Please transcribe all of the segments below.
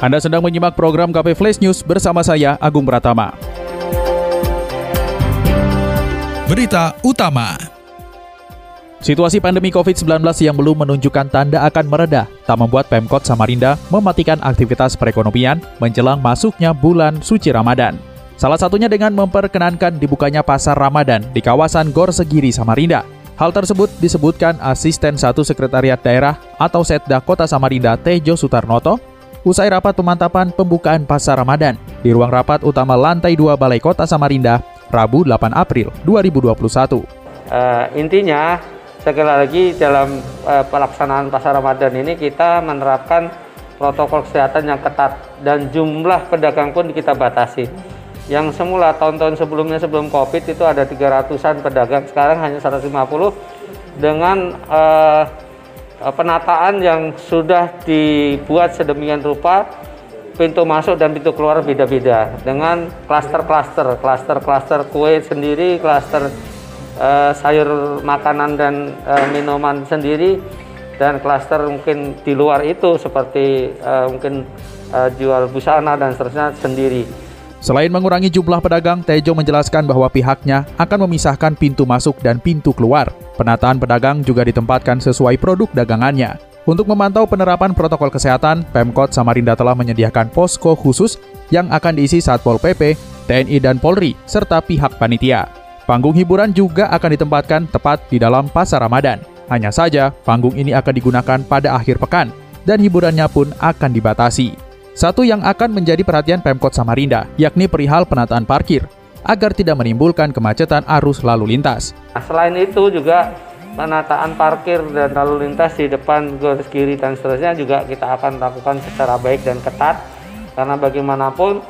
Anda sedang menyimak program KP Flash News bersama saya Agung Pratama. Berita utama. Situasi pandemi COVID-19 yang belum menunjukkan tanda akan mereda tak membuat Pemkot Samarinda mematikan aktivitas perekonomian menjelang masuknya bulan suci Ramadan. Salah satunya dengan memperkenankan dibukanya pasar Ramadan di kawasan Gor Segiri Samarinda. Hal tersebut disebutkan Asisten Satu Sekretariat Daerah atau Setda Kota Samarinda Tejo Sutarnoto usai rapat pemantapan pembukaan pasar Ramadan di ruang rapat utama lantai 2 Balai Kota Samarinda, Rabu 8 April 2021. Uh, intinya, sekali lagi dalam uh, pelaksanaan pasar Ramadan ini kita menerapkan protokol kesehatan yang ketat dan jumlah pedagang pun kita batasi. Yang semula tahun-tahun sebelumnya sebelum Covid itu ada 300-an pedagang, sekarang hanya 150 dengan uh, Eh, penataan yang sudah dibuat sedemikian rupa pintu masuk dan pintu keluar beda-beda dengan klaster-klaster, klaster-klaster kue sendiri, klaster uh, sayur makanan dan uh, minuman sendiri dan klaster mungkin di luar itu seperti uh, mungkin jual busana dan seterusnya sendiri. Selain mengurangi jumlah pedagang, Tejo menjelaskan bahwa pihaknya akan memisahkan pintu masuk dan pintu keluar. Penataan pedagang juga ditempatkan sesuai produk dagangannya. Untuk memantau penerapan protokol kesehatan, Pemkot Samarinda telah menyediakan posko khusus yang akan diisi Satpol PP, TNI dan Polri, serta pihak panitia. Panggung hiburan juga akan ditempatkan tepat di dalam pasar Ramadan. Hanya saja, panggung ini akan digunakan pada akhir pekan, dan hiburannya pun akan dibatasi. Satu yang akan menjadi perhatian Pemkot Samarinda, yakni perihal penataan parkir, agar tidak menimbulkan kemacetan arus lalu lintas. Nah, selain itu juga penataan parkir dan lalu lintas di depan garis kiri dan seterusnya juga kita akan lakukan secara baik dan ketat. Karena bagaimanapun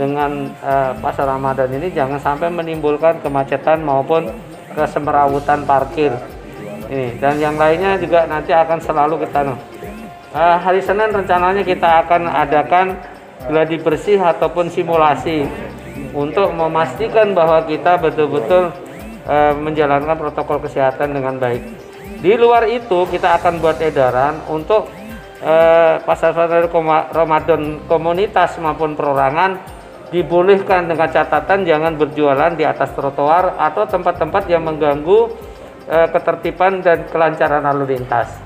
dengan uh, pasar Ramadan ini jangan sampai menimbulkan kemacetan maupun kesemrawutan parkir. Ini dan yang lainnya juga nanti akan selalu kita uh, hari Senin rencananya kita akan adakan gladi bersih ataupun simulasi untuk memastikan bahwa kita betul-betul uh, menjalankan protokol kesehatan dengan baik. Di luar itu kita akan buat edaran untuk uh, pasar-pasar Ramadan komunitas maupun perorangan dibolehkan dengan catatan jangan berjualan di atas trotoar atau tempat-tempat yang mengganggu uh, ketertiban dan kelancaran lalu lintas.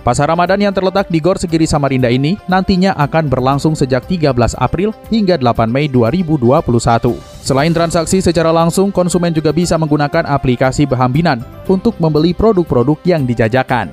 Pasar Ramadan yang terletak di Gor Segiri Samarinda ini nantinya akan berlangsung sejak 13 April hingga 8 Mei 2021. Selain transaksi secara langsung, konsumen juga bisa menggunakan aplikasi Behambinan untuk membeli produk-produk yang dijajakan.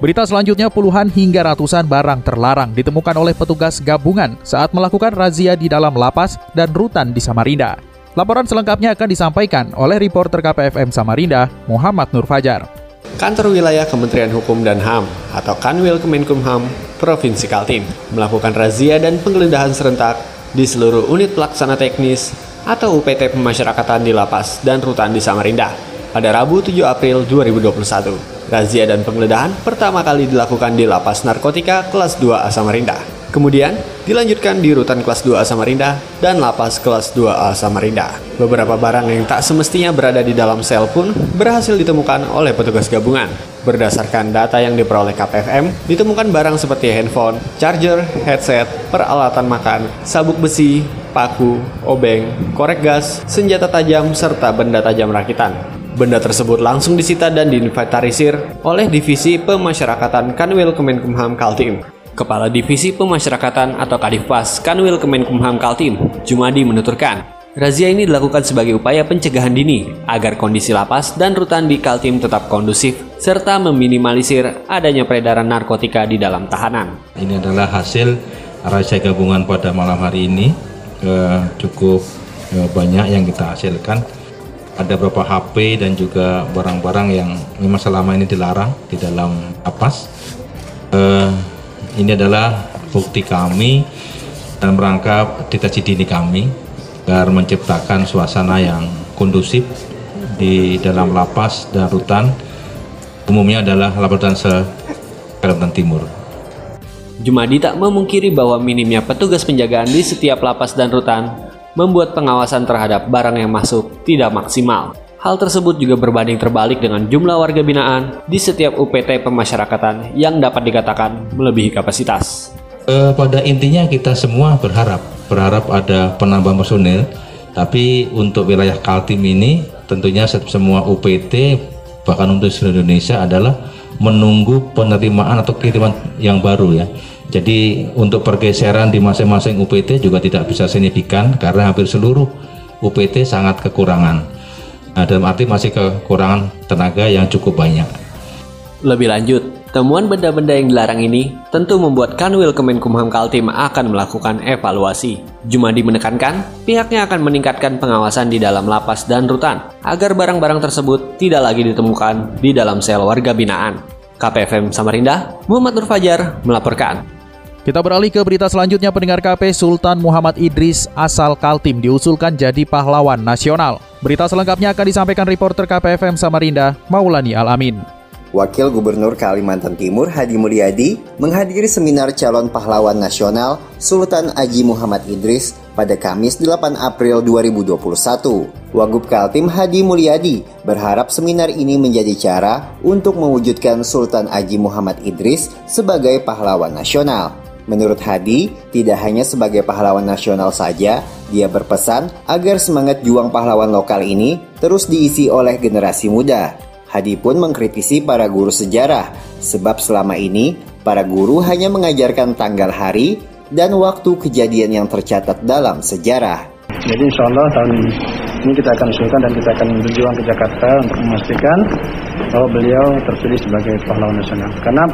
Berita selanjutnya puluhan hingga ratusan barang terlarang ditemukan oleh petugas gabungan saat melakukan razia di dalam lapas dan rutan di Samarinda. Laporan selengkapnya akan disampaikan oleh reporter KPFM Samarinda, Muhammad Nur Fajar. Kantor Wilayah Kementerian Hukum dan HAM atau Kanwil Kemenkumham Provinsi Kaltim melakukan razia dan penggeledahan serentak di seluruh unit pelaksana teknis atau UPT pemasyarakatan di lapas dan rutan di Samarinda pada Rabu 7 April 2021. Razia dan penggeledahan pertama kali dilakukan di lapas narkotika kelas 2A Samarinda. Kemudian dilanjutkan di rutan kelas 2A Samarinda dan lapas kelas 2A Samarinda. Beberapa barang yang tak semestinya berada di dalam sel pun berhasil ditemukan oleh petugas gabungan. Berdasarkan data yang diperoleh KPFM, ditemukan barang seperti handphone, charger, headset, peralatan makan, sabuk besi, paku, obeng, korek gas, senjata tajam, serta benda tajam rakitan. Benda tersebut langsung disita dan diinventarisir oleh Divisi Pemasyarakatan Kanwil Kemenkumham Kaltim. Kepala Divisi Pemasyarakatan atau Kadifpas Kanwil Kemenkumham Kaltim, Jumadi menuturkan, razia ini dilakukan sebagai upaya pencegahan dini agar kondisi lapas dan rutan di Kaltim tetap kondusif serta meminimalisir adanya peredaran narkotika di dalam tahanan. Ini adalah hasil razia gabungan pada malam hari ini eh, cukup eh, banyak yang kita hasilkan. Ada beberapa HP dan juga barang-barang yang memang selama ini dilarang di dalam lapas. Ini adalah bukti kami dalam rangka deteksi dini kami agar menciptakan suasana yang kondusif di dalam lapas dan rutan umumnya adalah lapas dan Kalimantan Timur. Jumadi tak memungkiri bahwa minimnya petugas penjagaan di setiap lapas dan rutan membuat pengawasan terhadap barang yang masuk tidak maksimal. Hal tersebut juga berbanding terbalik dengan jumlah warga binaan di setiap UPT pemasyarakatan yang dapat dikatakan melebihi kapasitas. E, pada intinya kita semua berharap, berharap ada penambahan personil, tapi untuk wilayah Kaltim ini tentunya semua UPT bahkan untuk seluruh Indonesia adalah menunggu penerimaan atau kiriman yang baru ya. Jadi untuk pergeseran di masing-masing UPT juga tidak bisa signifikan karena hampir seluruh UPT sangat kekurangan. Nah, dalam arti masih kekurangan tenaga yang cukup banyak. Lebih lanjut, temuan benda-benda yang dilarang ini tentu membuat Kanwil Kemenkumham Kaltim akan melakukan evaluasi. Jumadi menekankan pihaknya akan meningkatkan pengawasan di dalam lapas dan rutan agar barang-barang tersebut tidak lagi ditemukan di dalam sel warga binaan. KPFM Samarinda, Muhammad Nur Fajar melaporkan. Kita beralih ke berita selanjutnya pendengar KP Sultan Muhammad Idris asal Kaltim diusulkan jadi pahlawan nasional. Berita selengkapnya akan disampaikan reporter KPFM Samarinda, Maulani Alamin. Wakil Gubernur Kalimantan Timur Hadi Mulyadi menghadiri seminar calon pahlawan nasional Sultan Aji Muhammad Idris pada Kamis 8 April 2021. Wagub Kaltim Hadi Mulyadi berharap seminar ini menjadi cara untuk mewujudkan Sultan Aji Muhammad Idris sebagai pahlawan nasional. Menurut Hadi, tidak hanya sebagai pahlawan nasional saja, dia berpesan agar semangat juang pahlawan lokal ini terus diisi oleh generasi muda. Hadi pun mengkritisi para guru sejarah, sebab selama ini para guru hanya mengajarkan tanggal hari dan waktu kejadian yang tercatat dalam sejarah. Jadi insya Allah tahun ini kita akan usulkan dan kita akan berjuang ke Jakarta untuk memastikan bahwa beliau terpilih sebagai pahlawan nasional. Karena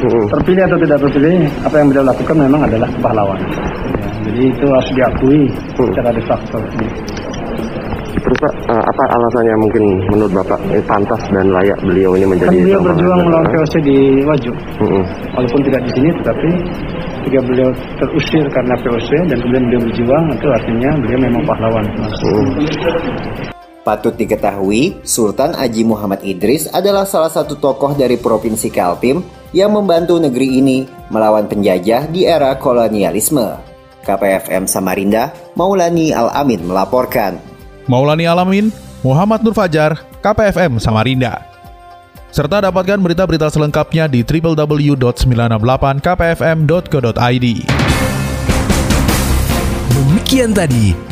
terpilih atau tidak terpilih, apa yang beliau lakukan memang adalah pahlawan. Ya, jadi itu harus diakui secara de facto. Terus Pak, uh, apa alasannya mungkin menurut Bapak eh, pantas dan layak beliau ini menjadi Kan beliau berjuang melawan VOC di Waju. Uh -uh. Walaupun tidak di sini, tetapi ketika beliau terusir karena VOC dan kemudian beliau berjuang, itu artinya beliau memang pahlawan. Uh. Patut diketahui, Sultan Aji Muhammad Idris adalah salah satu tokoh dari Provinsi Kaltim yang membantu negeri ini melawan penjajah di era kolonialisme. KPFM Samarinda, Maulani Al-Amin melaporkan. Maulani Alamin, Muhammad Nur Fajar, KPFM Samarinda. Serta dapatkan berita-berita selengkapnya di www.968kpfm.co.id. Demikian tadi